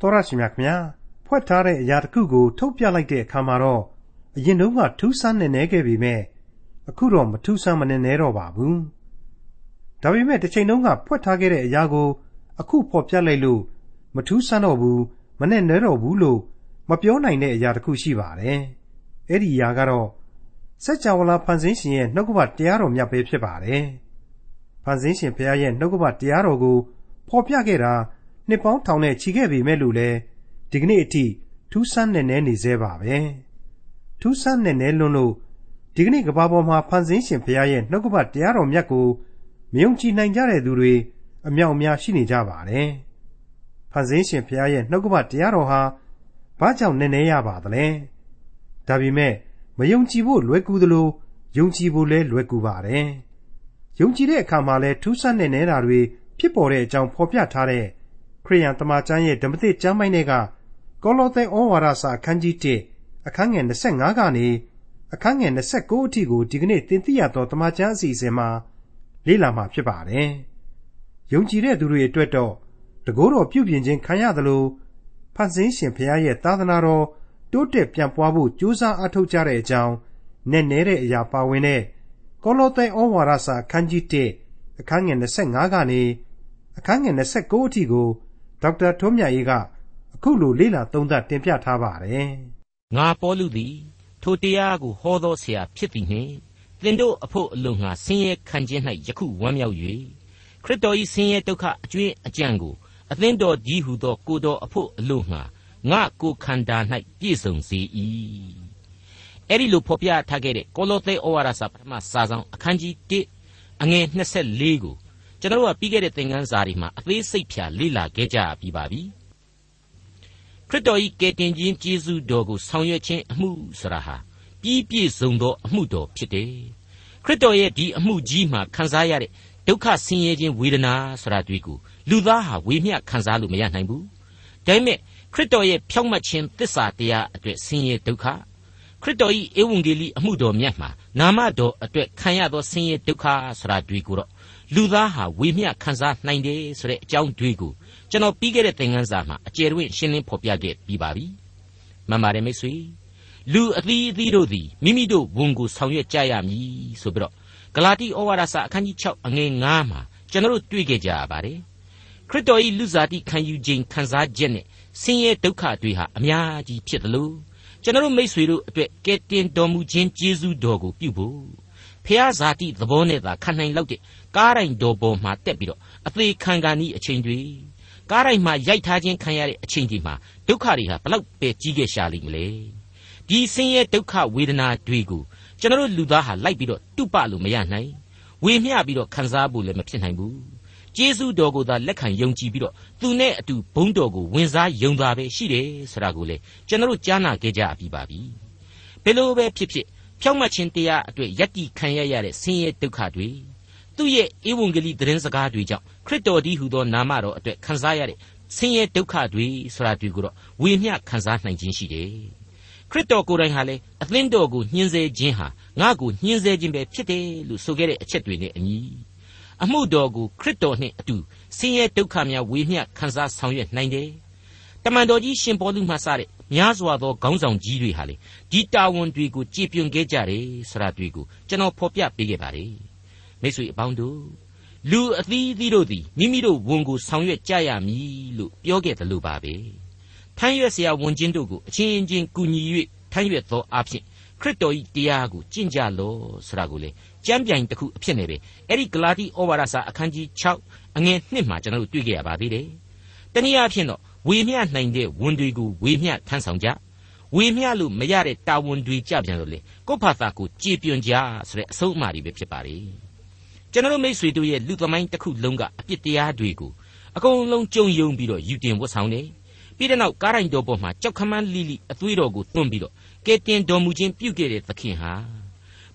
တော်ရရှိမြခင်ဗျာဖွဲ့ထားတဲ့အရာတစ်ခုကို ထုတ်ပြလိုက်တဲ့အခါမှာတော့အရင်တုန်းကထူးဆန်းနေနေခဲ့ပြီမဲ့အခုတော့မထူးဆန်းမနေနေတော့ပါဘူးဒါပေမဲ့တစ်ချိန်တုန်းကဖွဲ့ထားခဲ့တဲ့အရာကို အခုဖော်ပြလိုက်လို့မထူးဆန်းတော့ဘူးမနဲ့နဲတော့ဘူးလို့မပြောနိုင်တဲ့အရာတစ်ခုရှိပါတယ်အဲ့ဒီအရာကတော့စัจ java လာဖန်ဆင်းရှင်ရဲ့နှုတ်ကပတ်တရားတော်မြတ်ပဲဖြစ်ပါတယ်ဖန်ဆင်းရှင်ဘုရားရဲ့နှုတ်ကပတ်တရားတော်ကိုဖော်ပြခဲ့တာ နှစ်ပေါင်းထောင်နဲ့ချီခဲ့ပြီမဲ့လို့လဲဒီကနေ့အထိထူးဆန်းနေနေနေသေးပါပဲထူးဆန်းနေနေလွန်းလို့ဒီကနေ့ကဘာပေါ်မှာဖန်ဆင်းရှင်ဘုရားရဲ့နှုတ်ကပတ်တရားတော်မြတ်ကိုမယုံကြည်နိုင်ကြတဲ့သူတွေအမြောက်အများရှိနေကြပါတယ်ဖန်ဆင်းရှင်ဘုရားရဲ့နှုတ်ကပတ်တရားတော်ဟာဘာကြောင့်နေနေရပါသလဲဒါပေမဲ့မယုံကြည်ဖို့လွယ်ကူသလိုယုံကြည်ဖို့လည်းလွယ်ကူပါတယ်ယုံကြည်တဲ့အခါမှာလည်းထူးဆန်းနေနေတာတွေဖြစ်ပေါ်တဲ့အကြောင်းဖော်ပြထားတဲ့ ခရိယန်တမန်ကျမ်းရဲ့ဓမ္မသစ်ကျမ်းပိုင်းတွေကကောလောသဲဩဝါဒစာအခန်းကြီး1အခန်းငယ်25ကနေအခန်းငယ်29အထိကိုဒီကနေ့သင်သိရသောတမန်ကျမ်းအစီအစဉ်မှာလေ့လာမှာဖြစ်ပါတယ်။ယုံကြည်တဲ့သူတွေအတွက်တော့တကိုးတော်ပြုပြင်ခြင်းခံရသလိုဖန်ဆင်းရှင်ဘုရားရဲ့သာသနာတော်တိုးတက်ပြန့်ပွားဖို့ကြိုးစားအားထုတ်ကြတဲ့အကြောင်းနဲ့နဲတဲ့အရာပါဝင်တဲ့ကောလောသဲဩဝါဒစာအခန်းကြီး1အခန်းငယ်25ကနေအခန်းငယ်29အထိကို ဒေါက်တာထွန်းမြတ်ရေးက အခုလို လေ့လာသုံးသပ်တင်ပြထားပါတယ်။ငါပေါလုသည် ထိုတရားကို ဟောသောဆရာဖြစ်သည်နှင့် သင်တို့အဖို့အလို့ငါဆင်းရဲခံခြင်း၌ယခုဝမ်းမြောက်၍ခရစ်တော်၏ဆင်းရဲဒုက္ခအကျွင်းအကြံကို အသင်းတော်ကြီးဟုသော ကိုတော်အဖို့အလို့ငါငါကိုခန္ဓာ၌ပြည့်စုံစေ၏အဲ့ဒီလိုဖော်ပြထားခဲ့တဲ့ ကောလောသဲဩဝါဒစာ ပထမစာဆောင် အခန်းကြီး1အငယ်24ကို ကျွန်တော်တို့ကပြီးခဲ့တဲ့သင်ခန်းစာတွေမှာအသေးစိတ်ဖြာလေ့လာခဲ့ကြပြီးပါပြီခရစ်တော်၏ကယ်တင်ခြင်းကျေးဇူးတော်ကိုဆောင်ရွက်ခြင်းအမှုဆိုတာဟာပြီးပြည့်စုံသောအမှုတော်ဖြစ်တယ်ခရစ်တော်ရဲ့ဒီအမှုကြီးမှာခံစားရတဲ့ဒုက္ခဆင်းရဲခြင်းဝေဒနာဆိုတာတွေ့ကိုလူသားဟာဝေမျှခံစားလို့မရနိုင်ဘူးဒါပေမဲ့ခရစ်တော်ရဲ့ဖြောင့်မတ်ခြင်းသစ္စာတရားအတွက်ဆင်းရဲဒုက္ခခရစ်တော်၏ဧဝံဂေလိအမှုတော်မြတ်မှာနာမတော်အတွက်ခံရသောဆင်းရဲဒုက္ခဆိုတာတွေ့ကိုတော့ လူသားဟာဝေမျှခံစားနိုင်တယ်ဆိုတဲ့အကြောင်းတွေကိုကျွန်တော်ပြီးခဲ့တဲ့သင်ခန်းစာမှာအကျယ်တွင်ရှင်းလင်းဖော်ပြခဲ့ပြီးပါပြီမှန်ပါတယ်မိတ်ဆွေလူအသီးအသီးတို့သည်မိမိတို့ဝန်ကိုဆောင်ရွက်ကြရမည်ဆိုပြီးတော့ဂလာတိဩဝါဒစာအခန်းကြီး6အငယ်9မှာကျွန်တော်တို့တွေ့ခဲ့ကြရပါတယ်ခရစ်တော်၏လူစားတိခံယူခြင်းခံစားချက်နဲ့ဆင်းရဲဒုက္ခတွေဟာအများကြီးဖြစ်တယ်လို့ကျွန်တော်တို့မိษွေတို့အတွက်ကဲတင်တော်မူခြင်းကျေးဇူးတော်ကိုပြုဖို့ ဖះဇာတိသဘောနဲ့သာခံနိုင်လောက်တဲ့ကားတိုင်းတော်ပေါ်မှာတက်ပြီးတော့အသေးခံကန်ဤအချိန်တွေကားတိုင်းမှာရိုက်ထားခြင်းခံရတဲ့အချိန်ဒီမှာဒုက္ခတွေဟာဘလောက်ပဲကြီးခဲ့ရှာလိမ့်မလဲဒီဆင်းရဲဒုက္ခဝေဒနာတွေကိုကျွန်တော်တို့လူသားဟာလိုက်ပြီးတော့တုပလို့မရနိုင်ဝေမျှပြီးတော့ခံစားဖို့လည်းမဖြစ်နိုင်ဘူးကျေးဇူးတော်ကိုသာလက်ခံယုံကြည်ပြီးတော့သူနဲ့အတူဘုန်းတော်ကိုဝင်စားယုံတာပဲရှိတယ်ဆိုတာကိုလေကျွန်တော်တို့ကြားနာခဲ့ကြပြီးပါပြီဘယ်လိုပဲဖြစ်ဖြစ် ဖြောင့်မတ်ခြင်းတရားအတွက်ယက်တီခံရရတဲ့ဆင်းရဲဒုက္ခတွေသူ့ရဲ့ဧဝံဂေလိသတင်းစကားတွေကြောင့်ခရစ်တော်ဒီဟူသောနာမတော်အတွက်ခံစားရတဲ့ဆင်းရဲဒုက္ခတွေဆိုတာတွေကိုတော့ဝေမျှခံစားနိုင်ခြင်းရှိတယ်ခရစ်တော်ကိုယ်တိုင်ဟာလေအသင်းတော်ကိုညှင်းဆဲခြင်းဟာငါ့ကိုညှင်းဆဲခြင်းပဲဖြစ်တယ်လို့ဆိုခဲ့တဲ့အချက်တွေနဲ့အညီအမှုတော်ကိုခရစ်တော်နှင့်အတူဆင်းရဲဒုက္ခများဝေမျှခံစားဆောင်ရွက်နိုင်တယ်တမန်တော်ကြီးရှင်ပေါလုမှစတဲ့ များစွာသောခေါင်းဆောင်ကြီးတွေဟာလေဒီတာဝန်တွေကိုကြည်ပြွန်ခဲ့ကြတယ်ဆိုတာတွေကိုကျွန်တော်ဖော်ပြပေးခဲ့ပါတယ်မိတ်ဆွေအပေါင်းတို့လူအသီးသီးတို့သည်မိမိတို့ဝန်ကိုဆောင်ရွက်ကြရမည်လို့ပြောခဲ့တယ်လို့ပါပဲထမ်းရွက်စရာဝန်ချင်းတို့ကိုအချင်းချင်းကူညီ၍ထမ်းရွက်သောအဖြစ်ခရစ်တော်၏တရားကိုကျင့်ကြလော့ဆိုတာကိုလေကြံပြိုင်တစ်ခုအဖြစ်နဲ့ပဲအဲ့ဒီဂလာတိဩဝါဒစာအခန်းကြီး6အငယ်1မှာကျွန်တော်တို့တွေ့ကြရပါသေးတယ်။တနည်းအားဖြင့်တော့ ဝေမျှနိုင်တဲ့ဝန်တွေကိုဝေမျှထမ်းဆောင်ကြဝေမျှလို့မရတဲ့တာဝန်တွေကြပြန်လို့လေကိုယ့်ဘာသာကိုကြည်ပြွန်ကြဆိုတဲ့အဆုံးအမတွေပဲဖြစ်ပါလေကျွန်တော်တို့မိษွေတို့ရဲ့လူသမိုင်းတစ်ခုလုံးကအပြစ်တရားတွေကိုအကုန်လုံးကြုံယုံပြီးတော့ယူတင်ဝတ်ဆောင်တယ်ပြီးတဲ့နောက်ကားရိုင်တော်ပေါ်မှာကြောက်ခမန်းလိလိအသွေးတော်ကိုတွန်းပြီးတော့ကဲတင်တော်မူခြင်းပြုခဲ့တဲ့သခင်ဟာ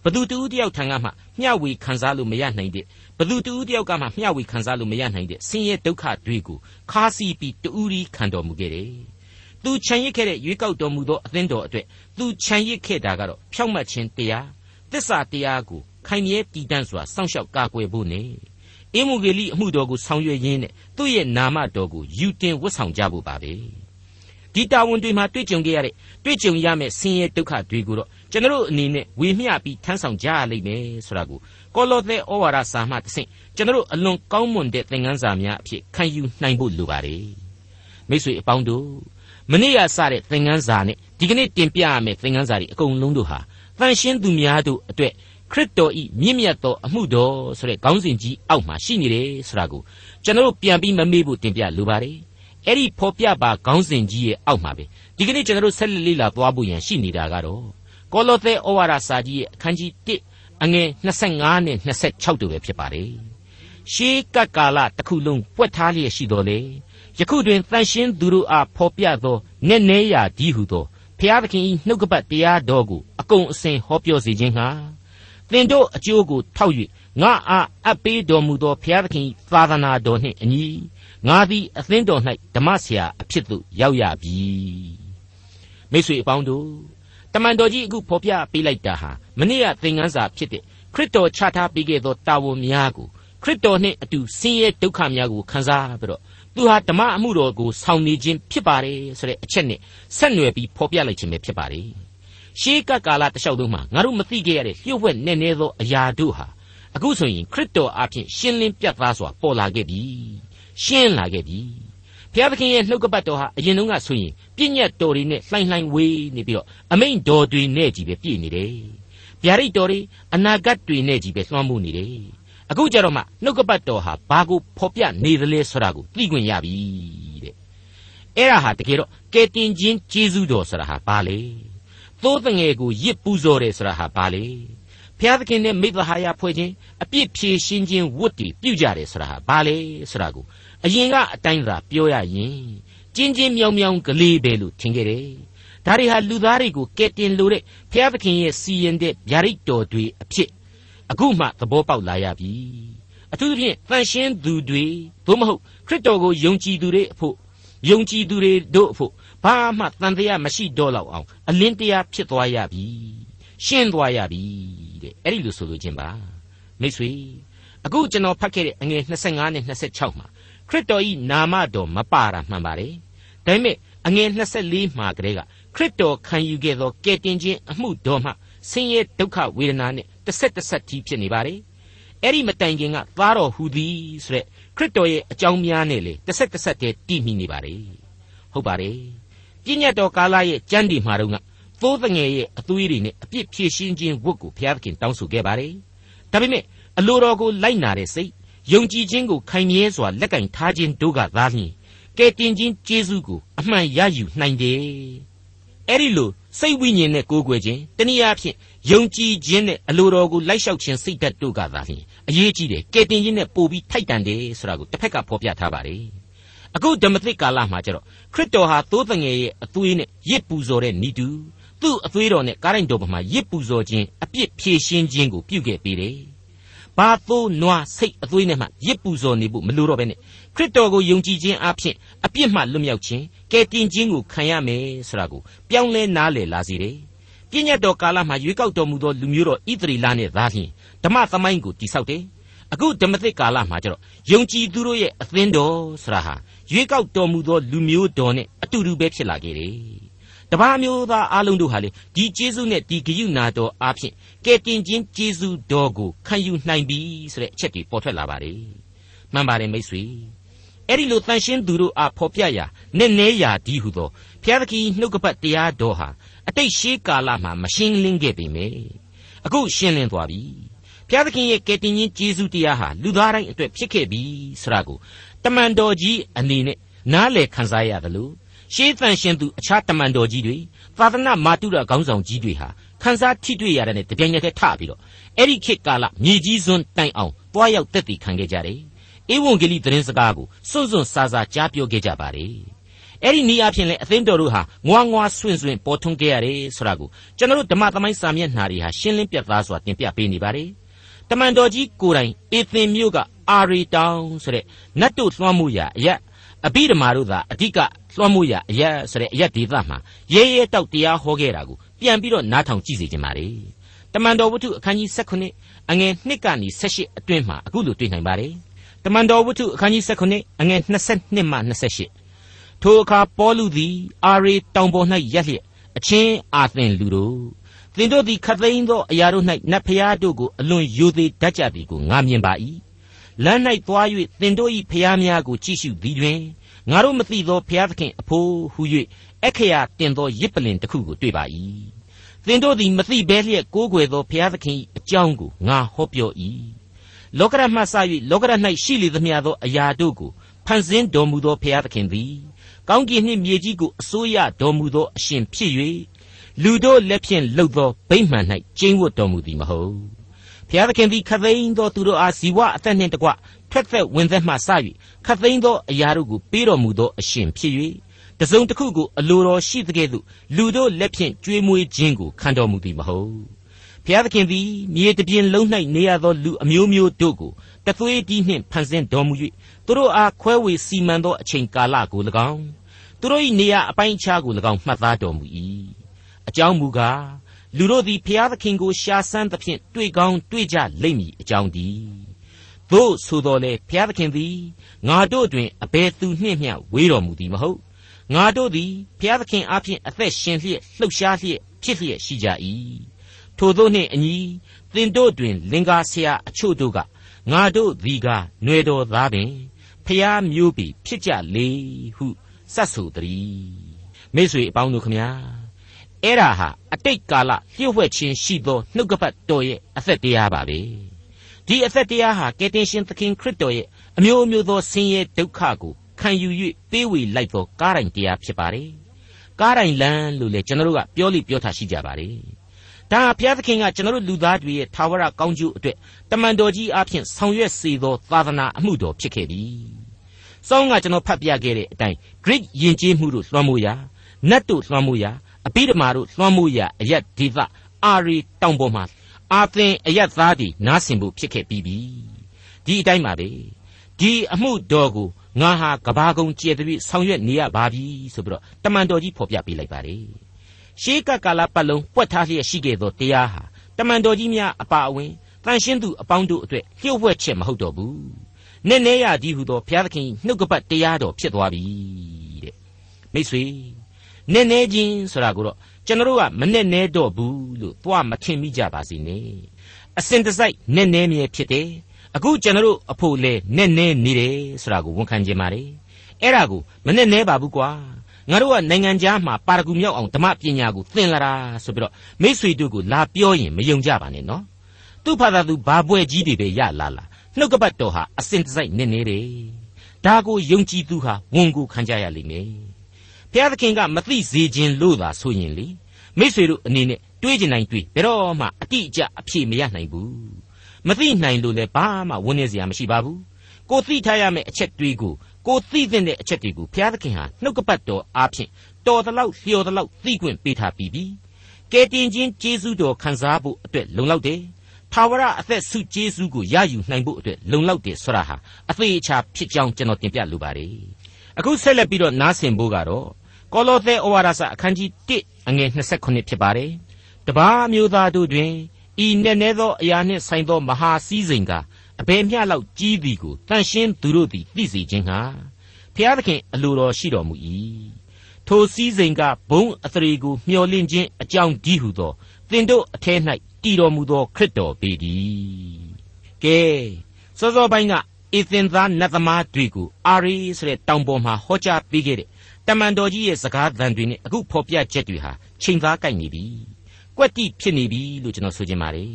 ဘသူတူတယောက်ထံကမှမျှဝေခံစားလို့မရနိုင်တဲ့ ဘသူတူတယောက်ကမှမျှဝေခံစားလို့မရနိုင်တဲ့ဆင်းရဲဒုက္ခတွေကိုခါးစီးပြီးတူရီခံတော်မူခဲ့တယ်။သူခြံရစ်ခဲ့တဲ့ရွေးကောက်တော်မူသောအသင်းတော်အတွက်သူခြံရစ်ခဲ့တာကတော့ဖြောင့်မတ်ခြင်းတရားသစ္စာတရားကိုခိုင်မြဲတည်တံ့စွာစောင့်ရှောက်ကာကွယ်ဖို့နဲ့အင်းမူဂေလိအမှုတော်ကိုဆောင်ရွက်ရင်းနဲ့သူ့ရဲ့နာမတော်ကိုယူတင်ဝတ်ဆောင်ကြဖို့ပါပဲ။ ဒီတာဝန်တွေမှာတွေ့ကြုံခဲ့ရတဲ့တွေ့ကြုံရမယ့်ဆင်းရဲဒုက္ခတွေကိုတော့ကျွန်တော်အနေနဲ့ဝေမျှပြီးထမ်းဆောင်ကြရလိမ့်မယ်ဆိုတာကိုကောလောသဲဩဝါဒစာမှတစ်ဆင့်ကျွန်တော်အလွန်ကောင်းမွန်တဲ့သင်ခန်းစာများအဖြစ်ခံယူနိုင်ဖို့လိုပါတယ်မိတ်ဆွေအပေါင်းတို့မနေ့ကစတဲ့သင်ခန်းစာနဲ့ဒီကနေ့တင်ပြရမယ့်သင်ခန်းစာတွေအကုန်လုံးတို့ဟာတန်ရှင်းသူများတို့အတွက်ခရစ်တော်ဤမြင့်မြတ်သောအမှုတော်ဆိုတဲ့ခေါင်းစဉ်ကြီးအောက်မှာရှိနေတယ်ဆိုတာကိုကျွန်တော်ပြန်ပြီးမမေ့ဖို့တင်ပြလိုပါတယ် အဲ့ဒီဖော်ပြပါခေါင်းစဉ်ကြီးရဲ့အောက်မှာပဲဒီကနေ့ကျွန်တော်ဆက်လက်လေ့လာသွားဖို့ရန်ရှိနေတာကတော့ကောလောသဲဩဝါဒစာကြီးရဲ့အခန်းကြီး1အငယ်25နဲ့26တို့ပဲဖြစ်ပါတယ်ရှေးကပ်ကာလတစ်ခုလုံးပွက်ထားလျက်ရှိတော်လေယခုတွင်တန်ရှင်းသူတို့အားဖော်ပြသောနက်နဲရာဒီဟုသောဖျားသခင်၏နှုတ်ကပတ်တရားတော်ကိုအကုန်အစင်ဟောပြောစေခြင်းဟာသင်တို့အကျိုးကိုထောက်၍ငါအားအပ်ပေးတော်မူသောဘုရားသခင်သာသနာတော်နှင့်အညီ ငါသည်အသင်းတော်၌ဓမ္မဆရာအဖြစ်သို့ရောက်ရပြီမိတ်ဆွေအပေါင်းတို့တမန်တော်ကြီးအခုဖော်ပြပေးလိုက်တာဟာမနေ့ကသင်ခန်းစာဖြစ်တဲ့ခရစ်တော်ချထားပေးခဲ့သောတာဝန်များကိုခရစ်တော်နှင့်အတူဆင်းရဲဒုက္ခများကိုခံစားပြီးတော့သူဟာဓမ္မအမှုတော်ကိုဆောင်နေခြင်းဖြစ်ပါတယ်ဆိုတဲ့အချက်နဲ့ဆက်နွယ်ပြီးဖော်ပြလိုက်ခြင်းပဲဖြစ်ပါတယ်ရှေးကပ်ကာလတလျှောက်လုံးမှာငါတို့မသိခဲ့ရတဲ့လျှို့ဝှက်နဲ့နေသောအရာတို့ဟာအခုဆိုရင်ခရစ်တော်အဖင်ရှင်းလင်းပြတ်သားစွာပေါ်လာခဲ့ပြီ ရှင်းလာခဲ့ပြီဘုရားသခင်ရဲ့နှုတ်ကပတ်တော်ဟာအရင်တုန်းကဆိုရင်ပြည့်ညတ်တော်တွေနဲ့လှိုင်းလှိုင်းဝေးနေပြီးတော့အမိန်တော်တွေနဲ့ကြီးပဲပြည့်နေတယ်ဗျာဒိတ်တော်တွေအနာဂတ်တွေနဲ့ကြီးပဲလွှမ်းမိုးနေတယ်အခုကြတော့မှနှုတ်ကပတ်တော်ဟာဘာကိုဖော်ပြနေသလဲဆိုတာကိုသိခွင့်ရပြီတဲ့အဲ့ဒါဟာတကယ်တော့ကယ်တင်ခြင်းကျေးဇူးတော်ဆိုတာဟာဘာလဲသိုးတငယ်ကိုရစ်ပူဇော်တယ်ဆိုတာဟာဘာလဲဘုရားသခင်နဲ့မိသဟာယဖွဲ့ခြင်းအပြစ်ဖြေရှင်းခြင်းဝတ်တည်ပြုကြတယ်ဆိုတာဟာဘာလဲဆိုတာကို အရင်ကအတိုင်းသာပြောရရင်ကျင်းချင်းမြောင်မြောင်ကလေးပဲလို့ထင်ခဲ့တယ်ဒါတွေဟာလူသားတွေကိုကယ်တင်လို့တဲ့ဘုရားသခင်ရဲ့စီရင်တဲ့ဗျာဒိတ်တော်တွေအဖြစ်အခုမှသဘောပေါက်လာရပြီအထူးသဖြင့်တန်ရှင်းသူတွေသို့မဟုတ်ခရစ်တော်ကိုယုံကြည်သူတွေအဖို့ယုံကြည်သူတွေတို့အဖို့ဘာမှတန်တရားမရှိတော့လောက်အောင်အလင်းတရားဖြစ်သွားရပြီရှင်းသွားရပြီတဲ့အဲ့ဒီလိုဆိုလိုခြင်းပါမိတ်ဆွေအခုကျွန်တော်ဖတ်ခဲ့တဲ့အငယ်25နဲ့26မှာခ ရစ်တော်ဤနာမတော်မပါတာမှန်ပါတယ်ဒါပေမဲ့အငယ်24မှာကလေးကခရစ်တော်ခံယူခဲ့သောကယ်တင်ခြင်းအမှုတော်မှဆင်းရဲဒုက္ခဝေဒနာနဲ့တစ်ဆက်တစ်ဆက်ကြီးဖြစ်နေပါတယ်အဲ့ဒီမတိုင်ခင်ကသားတော်ဟူသည်ဆိုတဲ့ခရစ်တော်ရဲ့အကြောင်းများနဲ့လေတစ်ဆက်တစ်ဆက်တည်းတည်မိနေပါတယ်ဟုတ်ပါတယ်ပြည့်ညတ်တော်ကာလရဲ့ကြမ်းဒီမှာတော့ကသိုးတငယ်ရဲ့အသွေးတွေနဲ့အပြစ်ဖြည့်ရှင်းခြင်းဝတ်ကိုဘုရားသခင်တောင်းဆိုခဲ့ပါတယ်ဒါပေမဲ့အလိုတော်ကိုလိုက်နာတဲ့စိတ် ယုံကြည်ခြင်းကိုခိုင်မြဲစွာလက်ကင်ထားခြင်းတို့ကသာလျှင်ကဲတင်ခြင်းကျေးဇူးကိုအမှန်ရယူနိုင်တယ်အဲ့ဒီလိုစိတ်ဝိညာဉ်နဲ့ကိုးကွယ်ခြင်းတနည်းအားဖြင့်ယုံကြည်ခြင်းနဲ့အလိုတော်ကိုလိုက်လျှောက်ခြင်းစိတ်ဓာတ်တို့ကသာလျှင်အရေးကြီးတယ်ကဲတင်ခြင်းနဲ့ပို့ပြီးထိုက်တန်တယ်ဆိုတာကိုတစ်ဖက်ကဖော်ပြထားပါတယ်အခုဓမ္မသစ်ကာလမှာကျတော့ခရစ်တော်ဟာသိုးတငယ်ရဲ့အသွေးနဲ့ရစ်ပူဇော်တဲ့ဤသူသူ့အသွေးတော်နဲ့ကားရိုင်တော်ပေါ်မှာရစ်ပူဇော်ခြင်းအပြစ်ဖြေရှင်းခြင်းကိုပြုခဲ့ပေးတယ် ဘာသို့နွားစိတ်အသွေးနဲ့မှရစ်ပူဇော်နေဖို့မလိုတော့ဘဲနဲ့ခရစ်တော်ကိုယုံကြည်ခြင်းအပြင်အပြစ်မှလွတ်မြောက်ခြင်းကယ်တင်ခြင်းကိုခံရမယ်ဆိုတာကိုပြောင်းလဲနားလည်လာစေတယ်။ပြည့်ညတ်တော်ကာလမှာရွေးကောက်တော်မူသောလူမျိုးတော်ဣသရေလနဲ့သာလျှင်ဓမ္မသမိုင်းကိုတိဆောက်တယ်။အခုဓမ္မသစ်ကာလမှာကျတော့ယုံကြည်သူတို့ရဲ့အသင်းတော်ဆိုတာဟာရွေးကောက်တော်မူသောလူမျိုးတော်နဲ့အတူတူပဲဖြစ်လာခဲ့တယ်။ တပါးမျိုးသားအလုံးတို့ဟာလေဒီကျေးဇူးနဲ့ဒီဂရုဏာတော်အားဖြင့်ကယ်တင်ခြင်းကျေးဇူးတော်ကိုခံယူနိုင်ပြီဆိုတဲ့အချက်တွေပေါ်ထွက်လာပါတယ်။မှန်ပါတယ်မိတ်ဆွေ။အဲ့ဒီလိုတန်ရှင်းသူတို့အားဖော်ပြရာနဲ့နဲရာဒီဟုသောဘုရားသခင်နှုတ်ကပတ်တရားတော်ဟာအတိတ်ရှေးကာလမှာမရှင်းလင်းခဲ့ပေမယ့်အခုရှင်းလင်းသွားပြီဘုရားသခင်ရဲ့ကယ်တင်ရှင်ကျေးဇူးတရားဟာလူသားတိုင်းအတွက်ဖြစ်ခဲ့ပြီဆိုတာကိုတမန်တော်ကြီးအနေနဲ့နားလည်ခံစားရတယ်လို့ ရှေးသန်ရှင်သူအခြားတမန်တော်ကြီးတွေသာသနာမာတုရခေါင်းဆောင်ကြီးတွေဟာခန်းစားထိတွေ့ရတဲ့တပြိုင်နက်တည်းထပြီးတော့အဲ့ဒီခေတ်ကာလမြေကြီးစွန်းတိုင်အောင်တွားရောက်တက်တည်ခံခဲ့ကြတယ်ဧဝံဂေလိသတင်းစကားကိုစွန့်စွန့်စားစားကြားပြောခဲ့ကြပါတယ်အဲ့ဒီနည်းအားဖြင့်လည်းအသင်းတော်တို့ဟာငွားငွားဆွင့်ဆွင့်ပေါ်ထွန်းခဲ့ရတယ်ဆိုတာကိုကျွန်တော်တို့ဓမ္မသမိုင်းစာမျက်နှာတွေဟာရှင်းလင်းပြသစွာတင်ပြပေးနေပါတယ်တမန်တော်ကြီးကိုယ်တိုင်အေသင်မြို့ကအာရီတောင်ဆိုတဲ့နတ်တို့လွှမ်းမှုရာအရက်အဘိဓမ္မာတို့သာအဓိက လွှမ်းမှုရာအရက်ဆိုတဲ့အရက်ဒေသမှာရဲရဲတောက်တရားဟောခဲ့တာကိုပြန်ပြီးတော့နားထောင်ကြည့်စေချင်ပါလေတမန်တော်ဝတ္ထုအခန်းကြီး16အငယ်1ကနေ18အတွင်းမှာအခုလိုတွေ့နိုင်ပါတယ်တမန်တော်ဝတ္ထုအခန်းကြီး19အငယ်22မှ28ထိုအခါပေါလုသည်အာရေတောင်ပေါ်၌ရက်လျက်အချင်းအာသင်လူတို့သင်တို့သည်ခတ်သိမ်းသောအရာတို့၌နတ်ဖျားတို့ကိုအလွန်ယိုသေးတတ်ကြသည်ကိုငါမြင်ပါ၏လမ်း၌သွား၍သင်တို့၏ဖျားများကိုကြည့်ရှုသည်တွင် ငါတို့မသိသောဖျားသခင်အဖို့ဟု၍အခရာတင်သောရစ်ပလင်တစ်ခုကိုတွေ့ပါ၏သင်တို့သည်မသိဘဲလျက်ကိုးကွယ်သောဘုရားသခင်၏အကြောင်းကိုငါဟောပြော၏လောကရမှစ၍လောကရ၌ရှိလေသမျှသောအရာတို့ကိုဖန်ဆင်းတော်မူသောဘုရားသခင်သည်ကောင်းကင်နှင့်မြေကြီးကိုအစိုးရတော်မူသောအရှင်ဖြစ်၍လူတို့လက်ဖြင့်လှုပ်သောဗိမှန်၌ကျင်းဝတ်တော်မူသည်မဟုတ် ဘုရားသခင်သည်ခသိန်းသောသူတို့အားဇီဝအသက်နှင့်တကွထွက်သက်ဝင်သက်မှစ၍ခသိန်းသောအရာတို့ကိုပေးတော်မူသောအရှင်ဖြစ်၍တစုံတစ်ခုကိုအလိုတော်ရှိသကဲ့သို့လူတို့လက်ဖြင့်ကြွေးမွေးခြင်းကိုခံတော်မူသည်မဟုတ်ဖျားသခင်သည်မြေတပြင်လုံး၌နေရသောလူအမျိုးမျိုးတို့ကိုတသွေးတီးနှင့်ဖန်ဆင်းတော်မူ၍သူတို့အားခွဲဝေစီမံသောအချိန်ကာလကို၎င်းသူတို့၏နေရာအပိုင်းအခြားကို၎င်းမှတ်သားတော်မူ၏အကြောင်းမူကား လူတို့သည်ဖျားသခင်ကိုရှားဆန်းသဖြင့်တွေ့ကောင်းတွေ့ကြလိမ့်မည်အကြောင်းတည်းသို့ဆိုတော်လေဖျားသခင်သည်ငါတို့တွင်အဘယ်သူနှင့်မျှဝေးတော်မူသည်မဟုတ်ငါတို့သည်ဘုရားသခင်အားဖြင့်အသက်ရှင်လျက်လှုပ်ရှားလျက်ဖြစ်လျက်ရှိကြ၏ထို့သောနှင့်အညီသင်တို့တွင် လင်္ကာဆရာအချို့တို့ကငါတို့သည်ကຫນွေတော်သားပင်ဖျားမျိုးပြီဖြစ်ကြလေဟုစတ်ဆိုသည်မိတ်ဆွေအပေါင်းတို့ခမညာ အဲ့ဒါဟာအတိတ်ကာလလျှို့ဝှက်ခြင်းရှိသောနှုတ်ကပတ်တော်ရဲ့အသက်တရားပါပဲဒီအသက်တရားဟာကယ်တင်ရှင်သခင်ခရစ်တော်ရဲ့အမျိုးမျိုးသောဆင်းရဲဒုက္ခကိုခံယူ၍ပေးဝေလိုက်သောကားတိုင်တရားဖြစ်ပါတယ်။ကားတိုင်လမ်းလို့လေကျွန်တော်တို့ကပြောလိပြောထားရှိကြပါတယ်။ဒါဘုရားသခင်ကကျွန်တော်တို့လူသားတွေရဲ့သာဝရကောင်းကျိုးအတွက်တမန်တော်ကြီးအဖြစ်ဆောင်ရွက်စေသောသာသနာအမှုတော်ဖြစ်ခဲ့ပြီ။စောင်းကကျွန်တော်ဖတ်ပြခဲ့တဲ့အတိုင်း Greek ယဉ်ကျေးမှုတို့လွှမ်းမိုးရာနတ်တို့လွှမ်းမိုးရာ အဘိဓမ္မာတို့လွှမ်းမိုးရာအယက်ဒေသအာရီတောင်ပေါ်မှာအာသင်အယက်သားတွေနားဆင်ဖို့ဖြစ်ခဲ့ပြီးပြီ။ဒီအတိုင်းပါပဲ။ဒီအမှုတော်ကိုငါဟာကဘာကုံကျဲတဲ့ပြီးဆောင်ရွက်နေရပါပြီဆိုပြီးတော့တမန်တော်ကြီးဖော်ပြပေးလိုက်ပါတယ်ရှေးကကာလပတ်လုံးပွက်ထားလျက်ရှိခဲ့သောတရားဟာတမန်တော်ကြီးများအပါအဝင်တန်ရှင်းသူအပေါင်းတို့အတွက်လျှို့ဝှက်ချက်မဟုတ်တော့ဘူးနည်းနည်းရသည်ဟုသောဘုရားသခင်နှုတ်ကပတ်တရားတော်ဖြစ်သွားပြီတဲ့မိတ်ဆွေ နည်းနည်းချင်းဆိုတာကိုတော့ကျွန်တော်တို့ကမနဲ့နဲတော့ဘူးလို့သွားမထင်မိကြပါစေနဲ့အစဉ်တစိုက်နည်းနည်းမြဲဖြစ်တယ်အခုကျွန်တော်တို့အဖို့လဲနဲ့နဲနေတယ်ဆိုတာကိုဝန်ခံကြပါလေအဲ့ဒါကိုမနဲ့နဲပါဘူးကွာငါတို့ကနိုင်ငံခြားမှာပါရဂူမြောက်အောင်ဓမ္မပညာကိုသင်လာတာဆိုပြီးတော့မိษွေတို့ကိုလာပြောရင်မယုံကြပါနဲ့နော်သူ့ဖသာသူဘာပွဲကြီးတွေပဲရလာလာနှုတ်ကပတ်တော်ဟာအစင်တစိုက်နစ်နေတယ်ဒါကိုယုံကြည်သူဟာဝန်ကိုခံကြရလိမ့်မယ် ဘုရားသခင်ကမသိစေခြင်းလို့သာဆိုရင်လေမိษွေတို့အနေနဲ့တွေးကျင်နိုင်တွေးဘယ်တော့မှအတိအကျအဖြေမရနိုင်ဘူးမသိနိုင်လို့လည်းဘာမှဝန်းနေစရာမရှိပါဘူးကိုသိထားရမယ့်အချက်တွေကိုကိုသိတဲ့အချက်တွေကိုဘုရားသခင်ဟာနှုတ်ကပတ်တော်အားဖြင့်တော်တလောက်လျော်တလောက်သိခွင့်ပေးထားပြီးပြီကဲတင်ချင်းကျေးဇူးတော်ခံစားဖို့အတွက်လုံလောက်တယ်ထာဝရအသက်ဆုကျေးဇူးကိုရယူနိုင်ဖို့အတွက်လုံလောက်တယ်ဆိုတာဟာအသေးအချာဖြစ်ကြောင်းကျွန်တော်တင်ပြလိုပါတယ်အခုဆက်လက်ပြီးတော့နားဆင်ဖို့ကတော့ ကောလောသဲဩဝါဒစာအခန်းကြီး1အငယ်29ဖြစ်ပါတယ်တပါးမျိုးသားတို့တွင်ဤနက်နဲသောအရာနှင့်ဆိုင်သောမဟာစည်းစိမ်ကအဘယ်မျှလောက်ကြီးသည်ကိုတန်ရှင်းသူတို့သည်သိစေခြင်းဟာဖျားသခင်အလိုတော်ရှိတော်မူ၏ထိုစည်းစိမ်ကဘုံအသရေကိုမျှော်လင့်ခြင်းအကြောင်းကြီးဟုသောသင်တို့အထဲ၌တည်တော်မူသောခရစ်တော်ပေတည်းကဲစောစောပိုင်းကအေသင်သားနတ်သမားတွေကိုအာရီဆိုတဲ့တောင်ပေါ်မှာဟောကြားပေးခဲ့တဲ့ တမန်တော်ကြီးရဲ့စကားသံတွေနဲ့အခုဖော်ပြချက်တွေဟာချိန်သားကိုက်နေပြီကွက်တိဖြစ်နေပြီလို့ကျွန်တော်ဆိုချင်ပါတယ်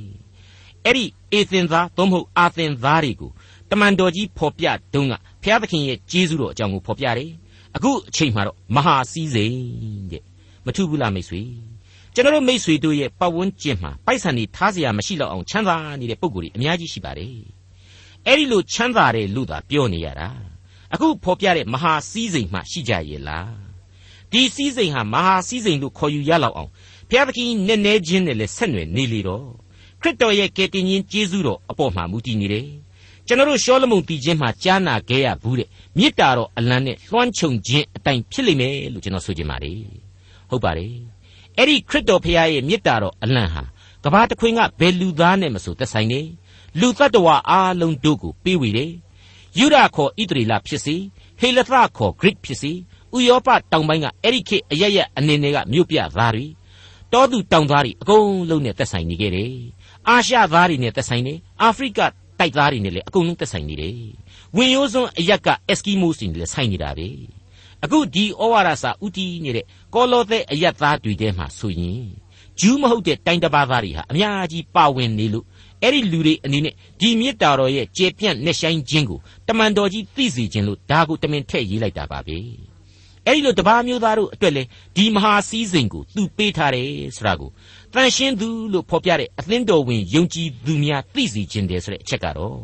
အဲ့ဒီအေသင်သားသို့မဟုတ်အာသင်သားတွေကိုတမန်တော်ကြီးဖော်ပြတုန်းကဘုရားသခင်ရဲ့ကျေးဇူးတော်အကြောင်းကိုဖော်ပြတယ်အခုအချိန်မှာတော့မဟာစည်းစိမ်တဲ့မထူးဘူးလားမိတ်ဆွေကျွန်တော်တို့မိတ်ဆွေတို့ရဲ့ပတ်ဝန်းကျင်မှာပိုက်ဆံတွေထားเสียမရှိတော့အောင်ချမ်းသာနေတဲ့ပုံကိုယ်တွေအများကြီးရှိပါတယ်အဲ့ဒီလိုချမ်းသာတယ်လို့သာပြောနေရတာ အခုဖော်ပြတဲ့မဟာစည်းစိမ်မှရှိကြရဲ့လားဒီစည်းစိမ်ဟာမဟာစည်းစိမ်လို့ခေါ်ယူရလောက်အောင်ဘုရားသခင်နည်းနည်းချင်းနဲ့လည်းဆက်နွယ်နေလေတော့ခရစ်တော်ရဲ့ကယ်တင်ရှင်ကျေးဇူးတော်အပေါ်မှာမူတည်နေတယ်ကျွန်တော်တို့ရှောလမုန်တည်ခြင်းမှာကြားနာခဲ့ရဘူးတဲ့မေတ္တာတော်အလံနဲ့လွှမ်းခြုံခြင်းအတိုင်းဖြစ်လိမ့်မယ်လို့ကျွန်တော်ဆိုချင်ပါတယ်ဟုတ်ပါတယ်အဲ့ဒီခရစ်တော်ဖခင်ရဲ့မေတ္တာတော်အလံဟာကဘာတခွင်ကဘယ်လူသားနဲ့မဆိုသက်ဆိုင်နေလူတ attva အားလုံးတို့ကိုပေးဝေတယ် ယူဒခေါ်ဣသရေလဖြစ်စီဟေလသခေါ်ဂရိဖြစ်စီဩဥရောပတောင်ပိုင်းကအဲ့ဒီခေတ်အရရက်အနေနဲ့ကမြို့ပြသားတွေတောသူတောင်သားတွေအကုန်လုံးနဲ့သက်ဆိုင်နေခဲ့တယ်အာရှသားတွေနဲ့သက်ဆိုင်နေအာဖရိကတိုက်သားတွေနဲ့လည်းအကုန်လုံးသက်ဆိုင်နေတယ်ဝင်ရိုးစွန်းအရက်ကအက်စကီမိုးတွေနဲ့လည်းဆိုင်နေတာပဲအခုဒီဩဝါဒစာဥတီနေတဲ့ကောလောသဲအရက်သားတွေထဲမှာဆိုရင်ဂျူးမဟုတ်တဲ့တိုင်းတစ်ပါးသားတွေဟာအများကြီးပါဝင်နေလို့ အဲ့ဒီလူတွေအနေနဲ့ဒီမြစ်တာတော်ရဲ့ကျေပြန့်နှက်ဆိုင်ခြင်းကိုတမန်တော်ကြီးသိစေခြင်းလို့ဒါကိုတမင်ထည့်ရေးလိုက်တာပါပဲအဲ့ဒီလိုတပါးမျိုးသားတို့အတွက်လေဒီမဟာစည်းစိမ်ကိုသူပေးထားတယ်ဆိုတာကိုတန်ရှင်းသူလို့ဖော်ပြတဲ့အသင်းတော်ဝင်ယုံကြည်သူများသိစေခြင်းတယ်ဆိုတဲ့အချက်ကတော့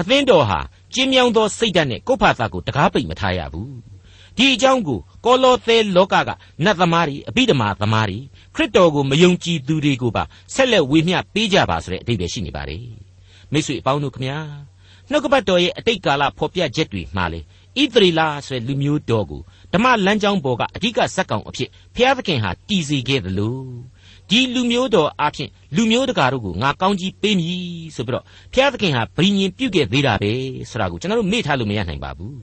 အသင်းတော်ဟာကျင်းမြောင်းသောစိတ်ဓာတ်နဲ့ကိုယ့်ဘာသာကိုတကားပိတ်မထားရဘူး ဒီအကြောင်းကိုကောလောသဲလောကကနတ်သမားတွေအဘိဓမ္မာသမားတွေခရစ်တော်ကိုမယုံကြည်သူတွေကိုပါဆက်လက်ဝေမျှပေးကြပါဆိုတဲ့အဓိပ္ပာယ်ရှိနေပါတယ်မိတ်ဆွေအပေါင်းတို့ခမညာနှုတ်ကပတ်တော်ရဲ့အတိတ်ကာလဖော်ပြချက်တွေမှာလေဣသရေလဆိုတဲ့လူမျိုးတော်ကိုဓမ္မလမ်းကြောင်းပေါ်ကအဓိကဇက်ကောင်အဖြစ်ဖျားသခင်ဟာတည်စေခဲ့တယ်လို့ဒီလူမျိုးတော်အဖြစ်လူမျိုးတကာတို့ကိုငါကောင်းကြီးပေးမည်ဆိုပြီးတော့ဖျားသခင်ဟာဗြိညင်ပြုတ်ခဲ့သေးတာပဲဆိုတာကိုကျွန်တော်တို့မေ့ထားလို့မရနိုင်ပါဘူး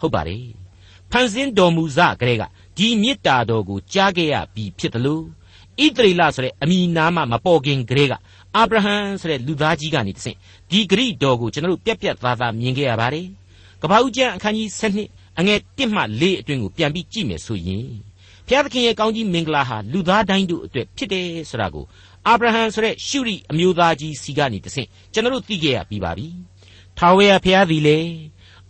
ဟုတ်ပါတယ် ဖန်ဆင်းတော်မူစကလေးကဒီမေတ္တာတော်ကိုကြားခဲ့ရပြီဖြစ်တယ်လို့ဣသရေလဆိုတဲ့အမိနာမမပေါ်ခင်ကလေးကအာဗြဟံဆိုတဲ့လူသားကြီးကနေတဆင့်ဒီဂရိတော်ကိုကျွန်တော်တို့ပြက်ပြက်သားသားမြင်ခဲ့ရပါတယ်ကပ္ပဦးကျမ်းအခန်းကြီး7အငယ်1မှ4အတွင်းကိုပြန်ပြီးကြည့်မယ်ဆိုရင်ဘုရားသခင်ရဲ့ကောင်းကြီးမင်္ဂလာဟာလူသားတိုင်းတို့အတွက်ဖြစ်တယ်ဆိုတာကိုအာဗြဟံဆိုတဲ့ရှုရိအမျိုးသားကြီးစီကနေတဆင့်ကျွန်တော်တို့သိခဲ့ရပြီးပါပြီထာဝရဘုရားသည်လေ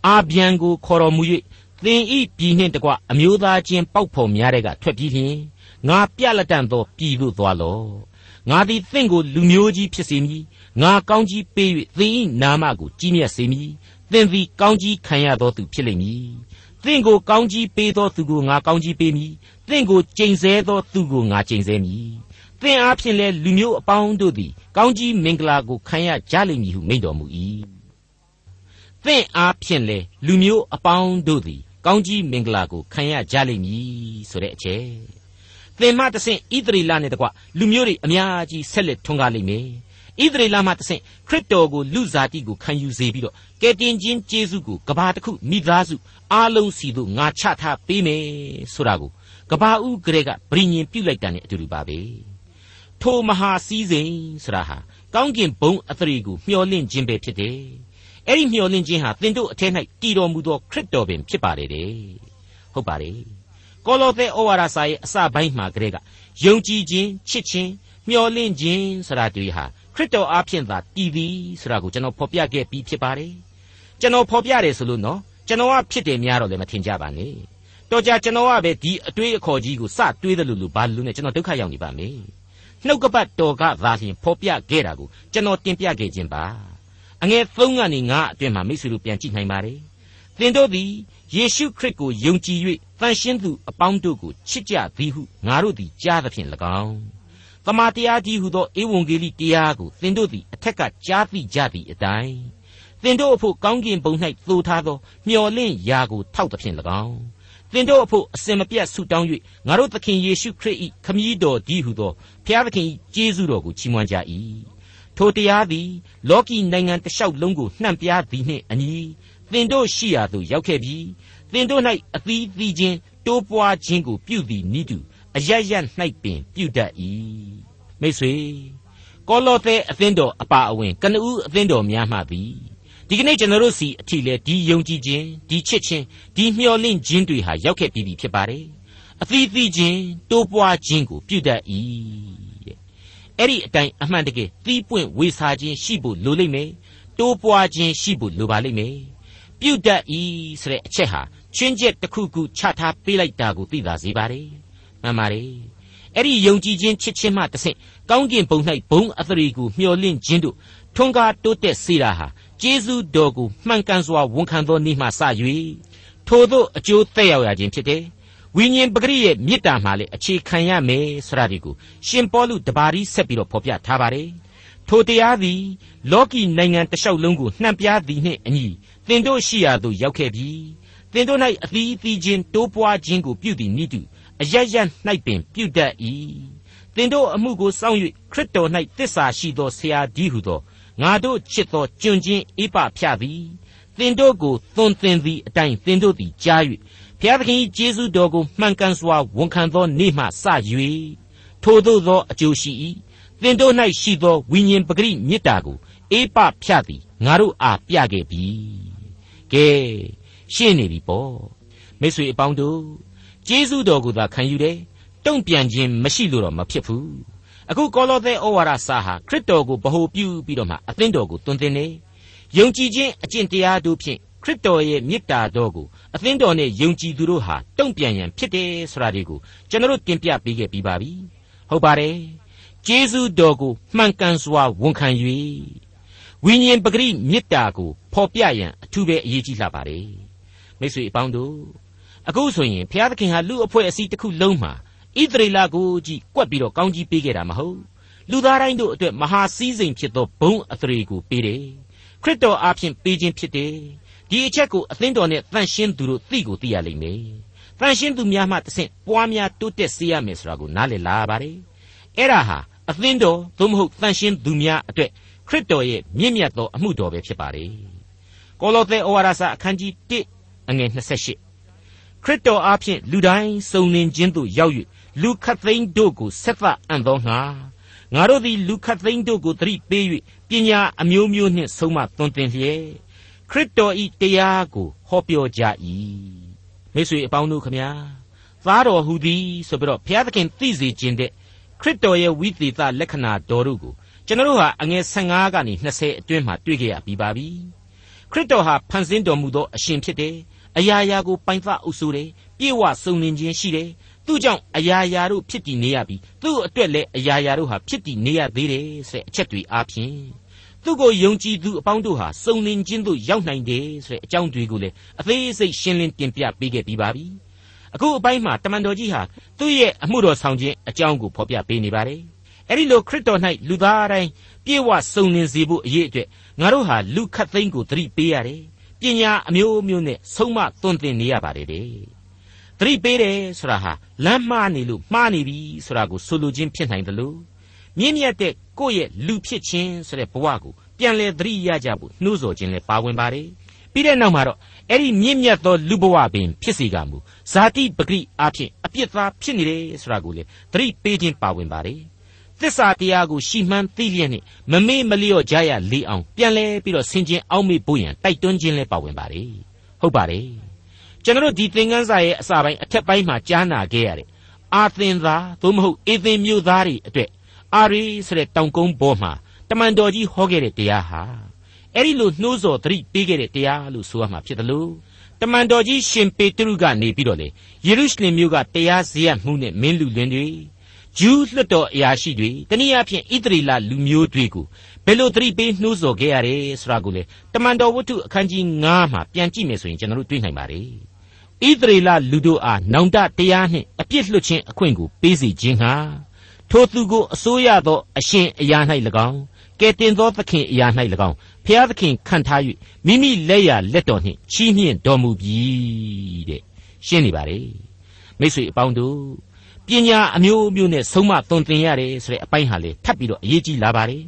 အာဗျံကိုခေါ်တော်မူ၍ သင်ဤပြည်နှင့်တကွအမျိုးသားချင်းပေါက်ဖော်များတဲ့ကထွက်ပြီးလျင်ငါပြလက်တန်သောပြည်သို့သွားလော့ငါသည်သင်ကိုလူမျိုးကြီးဖြစ်စေမည်ငါကောင်းကြီးပေး၍သင်၏နာမကိုကြီးမြတ်စေမည်သင်သည်ကောင်းကြီးခံရသောသူဖြစ်လိမ့်မည်သင်ကိုကောင်းကြီးပေးသောသူကိုငါကောင်းကြီးပေးမည်သင်ကိုကျိန်ဆဲသောသူကိုငါကျိန်ဆဲမည်သင်အားဖြင့်လည်းလူမျိုးအပေါင်းတို့သည်ကောင်းကြီးမင်္ဂလာကိုခံရကြလိမ့်မည်ဟုမိန့်တော်မူ၏သင်အားဖြင့်လည်းလူမျိုးအပေါင်းတို့သည် ကောင်းကြီးမင်္ဂလာကိုခံရကြလိမ့်မည်ဆိုတဲ့အချက်သင်မတဆင့်ဣသရေလနဲ့တကွလူမျိုးတွေအများကြီးဆက်လက်ထွန်းကားလိမ့်မယ်ဣသရေလမှတဆင့်ခရစ်တော်ကိုလူစားတိကိုခံယူစေပြီးတော့ကယ်တင်ခြင်းကျေးဇူးကိုကဘာတစ်ခုမိသားစုအားလုံးစီတို့ငါချထားပေးမယ်ဆိုတာကိုကဘာဦးကလေးကဗြိညင်ပြုတ်လိုက်တာ ਨੇ အတူတူပါပဲထိုမဟာစည်းစိမ်ဆိုတာဟာကောင်းကင်ဘုံအသရေကိုမျှော်လင့်ခြင်းပဲဖြစ်တယ် အဲ့ဒီမျှော်လင့်ခြင်းဟာသင်တို့အထက်၌တည်တော်မူသောခရစ်တော်ပင်ဖြစ်ပါလေတဲ့ဟုတ်ပါတယ်ကောလောသဲဩဝါဒစာရဲ့အစပိုင်းမှာကလေးကယုံကြည်ခြင်းချစ်ခြင်းမျှော်လင့်ခြင်းဆိုတာတွေဟာခရစ်တော်အားဖြင့်သာတည်သည်ဆိုတာကိုကျွန်တော်ဖော်ပြခဲ့ပြီးဖြစ်ပါတယ်ကျွန်တော်ဖော်ပြတယ်ဆိုလို့နော်ကျွန်တော်ကဖြစ်တယ်များတော့လည်းမထင်ကြပါနဲ့တော်ကြကျွန်တော်ကပဲဒီအတွေးအခေါ်ကြီးကိုစတွေးတယ်လို့လို့ဘာလို့လဲကျွန်တော်ဒုက္ခရောက်နေပါမယ်နှုတ်ကပတ်တော်ကသာလျှင်ဖော်ပြခဲ့တာကိုကျွန်တော်တင်ပြခဲ့ခြင်းပါ အငယ်3ကနေ9အတွင်းမှာမိတ်ဆွေတို့ပြန်ကြည့်နိုင်ပါတယ်သင်တို့သည်ယေရှုခရစ်ကိုယုံကြည်၍တန်ရှင်းသူအပေါင်းတို့ကိုချစ်ကြသည်ဟုငါတို့သည်ကြားသဖြင့်၎င်းတမန်တရားကြီးဟုသောဧဝံဂေလိတရားကိုသင်တို့သည်အထက်ကကြားသိကြသည့်အတိုင်းသင်တို့အဖို့ကောင်းကင်ဘုံ၌သိုထားသောမျှော်လင့်ရာကိုထောက်သဖြင့်၎င်းသင်တို့အဖို့အစင်မပြတ်ဆုတောင်း၍ငါတို့သခင်ယေရှုခရစ်၏ခမည်းတော်ကြီးဟုသောဘုရားသခင်၏ကျေးဇူးတော်ကိုချီးမွမ်းကြ၏ ထိုတရားသည်လောကီနိုင်ငံတစ်လျှောက်လုံးကိုနှံ့ပြားသည်နှင့်အညီသင်တို့ရှိရာသို့ရောက်ခဲ့ပြီးသင်တို့၌အသီးသီးချင်းတိုးပွားခြင်းကိုပြုသည်နိတုအရရ၌ပင်ပြုတတ်၏မိတ်ဆွေကောလောသဲအသင်းတော်အပါအဝင်ကနဦးအသင်းတော်များမှသည်ဒီကနေ့ကျွန်တော်တို့စီအထီလဲဒီယုံကြည်ခြင်းဒီချစ်ခြင်းဒီမျှော်လင့်ခြင်းတွေဟာရောက်ခဲ့ပြီးပြီဖြစ်ပါတယ်အသီးသီးချင်းတိုးပွားခြင်းကိုပြုတတ်၏တဲ့ အဲ့ဒီအတိုင်းအမှန်တကယ်သီးပွင့်ဝေစာခြင်းရှိဖို့လိုလိမ့်မယ်တိုးပွားခြင်းရှိဖို့လိုပါလိမ့်မယ်ပြုတ်တတ်၏ဆိုတဲ့အချက်ဟာချွင်းချက်တစ်ခုခုချထားပေးလိုက်တာကိုသိသာစေပါတယ်မှန်ပါတယ်အဲ့ဒီယုံကြည်ခြင်းချစ်ခြင်းမှတဆင့်ကောင်းကင်ဘုံ၌ဘုံအသရေကိုမျှော်လင့်ခြင်းတို့ထွန်းကားတိုးတက်စေတာဟာကျေးဇူးတော်ကိုမှန်ကန်စွာဝန်ခံသောနေ့မှစ၍ထို့သောအကျိုးသက်ရောက်ရခြင်းဖြစ်တယ် ဝိညာဉ်ပဂရိရဲ့မေတ္တာမှလည်းအခြေခံရမယ်ဆိုတာဒီကိုရှင်ပေါလုတပါးရီဆက်ပြီးတော့ဖော်ပြထားပါတယ်ထိုတရားသည်လောကီနိုင်ငံတစ်လျှောက်လုံးကိုနှံ့ပြားသည်နှင့်အညီသင်တို့ရှိရာသို့ရောက်ခဲ့ပြီသင်တို့၌အသီးသီးချင်းတိုးပွားခြင်းကိုပြုသည်နိတုအရရ၌ပင်ပြုတတ်၏သင်တို့အမှုကိုစောင့်၍ခရစ်တော်၌တစ္ဆာရှိသောဆရာကြီးဟုသောငါတို့ချစ်သောကျွန်ချင်းအိပဖြသည်သင်တို့ကိုသွန်သင်သည်အတိုင်းသင်တို့သည်ကြား၍ ဖျားသခင်ကျေးဇူးတော်ကိုမှန်ကန်စွာဝန်ခံသောနေ့မှစ၍ထိုသို့သောအကျိုးရှိ၏သင်တို့၌ရှိသောဝိညာဉ်ပဂရိမေတ္တာကိုအေးပဖြသည်ငါတို့အားပြခဲ့ပြီကဲရှင်းနေပြီပေါ့မိတ်ဆွေအပေါင်းတို့ကျေးဇူးတော်ကိုသာခံယူတယ်တုံ့ပြန်ခြင်းမရှိလို့တော့မဖြစ်ဘူးအခုကောလောသဲဩဝါဒစာဟာခရစ်တော်ကိုဗဟိုပြုပြီးတော့မှအသင်းတော်ကိုတွင်တင်နေယုံကြည်ခြင်းအကျင့်တရားတို့ဖြင့် ခရစ်တော်ရဲ့မေတ္တာတော်ကိုအသင်းတော်နဲ့ယုံကြည်သူတို့ဟာတုံ့ပြန်ရန်ဖြစ်တယ်ဆိုတာဒီကိုကျွန်တော်တို့တင်ပြပေးခဲ့ပြီးပါပြီဟုတ်ပါတယ်ကျေးဇူးတော်ကိုမှန်ကန်စွာဝန်ခံ၍ဝိညာဉ်ပဂရိမေတ္တာကိုဖော်ပြရန်အထူးပဲအရေးကြီးလာပါတယ်မိတ်ဆွေအပေါင်းတို့အခုဆိုရင်ဘုရားသခင်ဟာလူအဖွဲ့အစည်းတစ်ခုလုံးမှာဣသရေလကိုကြည့်ကွက်ပြီးတော့ကောင်းကြီးပေးခဲ့တာမဟုတ်လူသားတိုင်းတို့အတွက်မဟာစည်းစိမ်ဖြစ်သောဘုံအသရေကိုပေးတယ်ခရစ်တော်အားဖြင့်ပေးခြင်းဖြစ်တယ် ဒီအချက်ကိုအသင်းတော်နဲ့တန်ရှင်းသူတို့သိကိုသိရလိမ့်မယ်တန်ရှင်းသူများမှတဆင့်ပွားများတိုးတက်စေရမယ်ဆိုတာကိုနားလည်လာပါတယ်အဲ့ဒါဟာအသင်းတော်သို့မဟုတ်တန်ရှင်းသူများအတွက်ခရစ်တော်ရဲ့မြင့်မြတ်သောအမှုတော်ပဲဖြစ်ပါတယ်ကောလောသဲဩဝါဒစာအခန်းကြီး1အငယ်28ခရစ်တော်အားဖြင့်လူတိုင်းစုံလင်ခြင်းသို့ရောက်၍လူခတ်သိန်းတို့ကိုဆက်သအံ့သောငါငါတို့သည်လူခတ်သိန်းတို့ကိုသတိပေး၍ပညာအမျိုးမျိုးနှင့်ဆုံးမသွန်သင်လျက် ခရစ်တော်ဤတရားကိုဟောပြောကြ၏မိတ်ဆွေအပေါင်းတို့ခမညာသားတော်ဟူသည်ဆိုပြီးတော့ဘုရားသခင်သိစေခြင်းတဲ့ခရစ်တော်ရဲ့ဝိသေသလက္ခဏာတော်တို့ကိုကျွန်တော်တို့ဟာအငယ်15ကနေ20အတွင်းမှာတွေ့ကြရပြီးပါပြီခရစ်တော်ဟာဖန်ဆင်းတော်မူသောအရှင်ဖြစ်တယ်အရာရာကိုပိုင်သအုပ်စိုးတယ်ပြေဝစုံလင်ခြင်းရှိတယ်သူ့ကြောင့်အရာရာတို့ဖြစ်တည်နေရပြီသူ့အတွက်လည်းအရာရာတို့ဟာဖြစ်တည်နေရသေးတယ်ဆိုတဲ့အချက်တွေအားဖြင့် သူ့ကိုယုံကြည်သူအပေါင်းတို့ဟာစုံလင်ခြင်းသို့ရောက်နိုင်တယ်ဆိုတဲ့အကြောင်းတွေကိုလည်းအသေးစိတ်ရှင်းလင်းတင်ပြပေးခဲ့ပြီးပါပြီအခုအပိုင်းမှာတမန်တော်ကြီးဟာသူ့ရဲ့အမှုတော်ဆောင်ခြင်းအကြောင်းကိုဖော်ပြပေးနေပါတယ်အဲ့ဒီလိုခရစ်တော်၌လူသားတိုင်းပြေဝစုံလင်စေဖို့အရေးအတွက်ငါတို့ဟာလူခတ်သိမ်းကိုသတိပေးရတယ်ပညာအမျိုးမျိုးနဲ့ဆုံးမသွန်သင်နေရပါတယ်တဲ့သတိပေးတယ်ဆိုတာဟာလမ်းမှားနေလို့မှားနေပြီဆိုတာကိုဆိုလိုခြင်းဖြစ်နိုင်တယ်လို့ မြင့်မြတ်တဲ့ကိုယ့်ရဲ့လူဖြစ်ခြင်းဆိုတဲ့ဘဝကိုပြန်လဲသတိရကြဖို့နှိုးဆော်ခြင်းလည်းပါဝင်ပါတယ်ပြီးတဲ့နောက်မှာတော့အဲ့ဒီမြင့်မြတ်သောလူဘဝပင်ဖြစ်စေကမူဇာတိပဂရိအဖြစ်အပြစ်သားဖြစ်နေတယ်ဆိုတာကိုလေသတိပေးခြင်းပါဝင်ပါတယ်သစ္စာတရားကိုရှီမှန်းသိလျက်နဲ့မမေ့မလျော့ကြရလေအောင်ပြန်လဲပြီးတော့ဆင်ခြင်အောက်မေ့ဖို့ရန်တိုက်တွန်းခြင်းလည်းပါဝင်ပါတယ်ဟုတ်ပါတယ်ကျွန်တော်ဒီသင်ခန်းစာရဲ့အစပိုင်းအထက်ပိုင်းမှာကြားနာခဲ့ရတဲ့အာသင်သားသို့မဟုတ်အေသင်မျိုးသားတွေအတွက် အာရီဆိုတဲ့တောင်ကုန်းပေါ်မှာတမန်တော်ကြီးဟောခဲ့တဲ့တရားဟာအဲ့ဒီလိုနှိုးဆော်သတိပေးခဲ့တဲ့တရားလို့ဆိုရမှာဖြစ်တယ်လို့တမန်တော်ကြီးရှင်ပေတရုကနေပြီးတော့လေယေရုရှလင်မြို့ကတရားစရမှုနဲ့မင်းလူလင်းတွေဂျူးလွတ်တော်အရာရှိတွေတနည်းအားဖြင့်ဣသရေလလူမျိုးတွေကိုဘယ်လိုသတိပေးနှိုးဆော်ခဲ့ရတယ်ဆိုတာကိုလေတမန်တော်ဝတ္ထုအခန်းကြီး9မှာပြန်ကြည့်မယ်ဆိုရင်ကျွန်တော်တို့တွေ့နိုင်ပါတယ်ဣသရေလလူတို့အားနောင်တတရားနှင့်အပြစ်လွတ်ခြင်းအခွင့်ကိုပေးစီခြင်းဟာ ထိုသူကိုအစိုးရသောအရှင်အရာ၌၎င်းကဲတင်သောသခင်အရာ၌၎င်းဖျားသခင်ခံထား၍မိမိလက်ရလက်တော်နှင့်ချီးမြှင့်တော်မူပြီတဲ့ရှင်းနေပါလေမိတ်ဆွေအပေါင်းတို့ပညာအမျိုးမျိုးနဲ့ဆုံးမသွန်သင်ရတယ်ဆိုတဲ့အပိုင်းဟာလေထပ်ပြီးတော့အရေးကြီးလာပါတယ်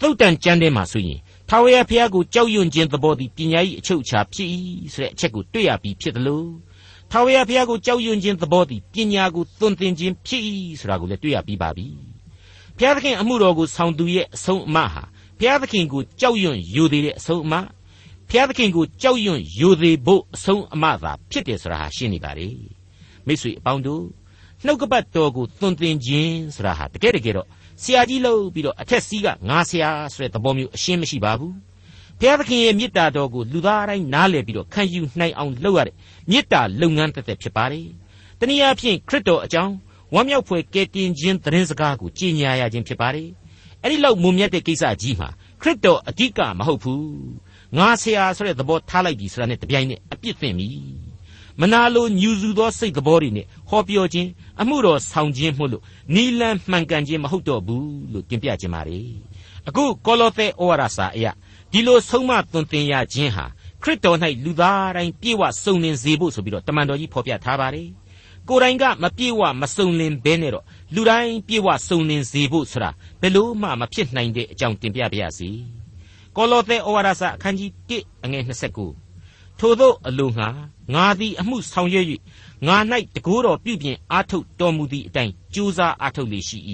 သုတ်တန်ကျမ်းထဲမှာဆိုရင်ထာဝရဘုရားကိုကြောက်ရွံ့ခြင်းသဘောသည်ပညာ၏အချုပ်အခြာဖြစ်၏ဆိုတဲ့အချက်ကိုတွေ့ရပြီးဖြစ်တယ်လို့ ထာဝရဘုရားကိုကြောက်ရွံ့ခြင်းသဘောသည်ပညာကိုသွန်သင်ခြင်းဖြစ်၏ဆိုတာကိုလည်းတွေ့ရပြီးပါပြီဘုရားသခင်အမှုတော်ကိုဆောင်သူရဲ့အဆုံးအမဟာဘုရားသခင်ကိုကြောက်ရွံ့ယူသေးတဲ့အဆုံးအမဘုရားသခင်ကိုကြောက်ရွံ့ယူသေးဖို့အဆုံးအမသာဖြစ်တယ်ဆိုတာဟာရှင်းနေပါလေမိတ်ဆွေအပေါင်းတို့နှုတ်ကပတ်တော်ကိုသွန်သင်ခြင်းဆိုတာဟာတကယ်တကယ်တော့ဆရာကြီးလို့ပြီးတော့အထက်စီးကငါဆရာဆိုတဲ့သဘောမျိုးအရှင်းမရှိပါဘူးဘုရားသခင်ရဲ့မေတ္တာတော်ကိုလူသားတိုင်းနားလည်ပြီးတော့ခံယူနိုင်အောင်လုပ်ရတဲ့ မေတ္တာလုပ်ငန်းတစ်သက်ဖြစ်ပါတယ်တနည်းအားဖြင့်ခရစ်တော်အကြောင်းဝမ်းမြောက်ဖွယ်ကယ်တင်ခြင်းသတင်းစကားကိုကြီးညာရခြင်းဖြစ်ပါတယ်အဲ့ဒီလောက်မုံမြတ်တဲ့ကိစ္စကြီးမှာခရစ်တော်အဓိကမဟုတ်ဘူးငါဆရာဆိုတဲ့သဘောထားလိုက်ပြီဆိုတာနဲ့တပြိုင်နက်အပြစ်သင့်ပြီမနာလိုညူစုသောစိတ်သဘောတွေနဲ့ဟောပြောခြင်းအမှုတော်ဆောင်ခြင်းမှုလို့နီလန်းမှန်ကန်ခြင်းမဟုတ်တော့ဘူးလို့တင်ပြခြင်းပါလေအခုကောလောသဲဩဝါဒစာအရာဒီလိုဆုံးမသွန်သင်ရခြင်းဟာ ခရစ်တော်၌လူသားတိုင်းပြေဝစုံလင်စေဖို့ဆိုပြီးတော့တမန်တော်ကြီးဖော်ပြထားပါတယ်ကိုယ်တိုင်ကမပြေဝမစုံလင်ဘဲနဲ့တော့လူတိုင်းပြေဝစုံလင်စေဖို့ဆိုတာဘယ်လို့မှမဖြစ်နိုင်တဲ့အကြောင်းတင်ပြပါရစေကောလောသဲဩဝါဒစာအခန်းကြီး1အငယ်29ထိုသောအလိုငှာငါသည်အမှုဆောင်ရွက်၍ငါ၌တကိုးတော်ပြုပြင်အားထုတ်တော်မူသည့်အတိုင်းကြိုးစားအားထုတ်လေရှိ၏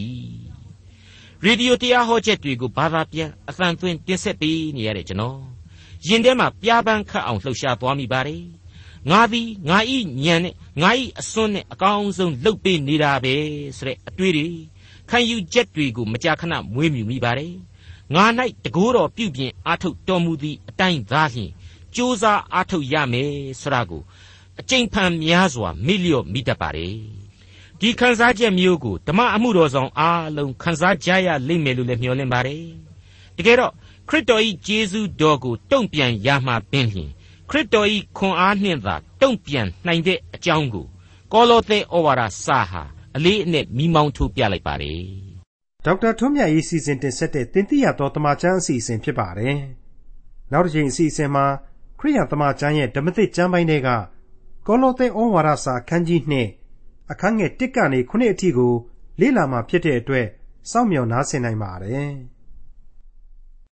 ရေဒီယိုတရားဟောချက်တွေကိုဘာသာပြန်အသံသွင်းတင်ဆက်ပေးနေရတဲ့ကျွန်တော် ယင်ထဲမှာပြားပန်းခတ်အောင်လှုပ်ရှားသွားမိပါတယ်ငါသည်ငါဤညံနဲ့ငါဤအစွန်းနဲ့အကောင်းဆုံးလှုပ်ပေးနေတာပဲဆိုတဲ့အတွေ့တွေခံယူချက်တွေကိုမကြာခဏမွေးမြူမိပါတယ်ငါ၌တကိုးတော်ပြုပြင်အားထုတ်တော်မူသည့်အတိုင်းသာလျှင်ကြိုးစားအားထုတ်ရမယ်ဆိုတာကိုအကျင့်ဖန်များစွာမိလျော့မိတတ်ပါတယ်ဒီခန်းစားချက်မျိုးကိုဓမ္မအမှုတော်ဆောင်အားလုံးခန်းစားကြရလိမ့်မယ်လို့လည်းမျှော်လင့်ပါတယ်တကယ်တော့ ခရစ်တော်၏ဂျေဇုတော်ကိုတုံ့ပြန်ရမှာပင်လျှင်ခရစ်တော်၏ခွန်အားနှင့်သာတုံ့ပြန်နိုင်တဲ့အကြောင်းကိုကောလောသဲဩဝါဒစာဟာအလေးအနက်မိမောင်းထိုးပြလိုက်ပါတယ်ဒေါက်တာထွန်းမြတ်ရေးစီစဉ်တင်ဆက်တဲ့တင်ပြရသောတမချန်းအစီအစဉ်ဖြစ်ပါတယ်နောက်တစ်ချိန်အစီအစဉ်မှာခရိယတမချန်းရဲ့ဓမ္မသစ်ကျမ်းပိုင်းတွေကကောလောသဲဩဝါဒစာခန်းကြီး2အခန်းငယ်1ကနေ9အထိကိုလေ့လာမှဖြစ်တဲ့အတွက်စောင့်မျှော်နားဆင်နိုင်ပါတယ်။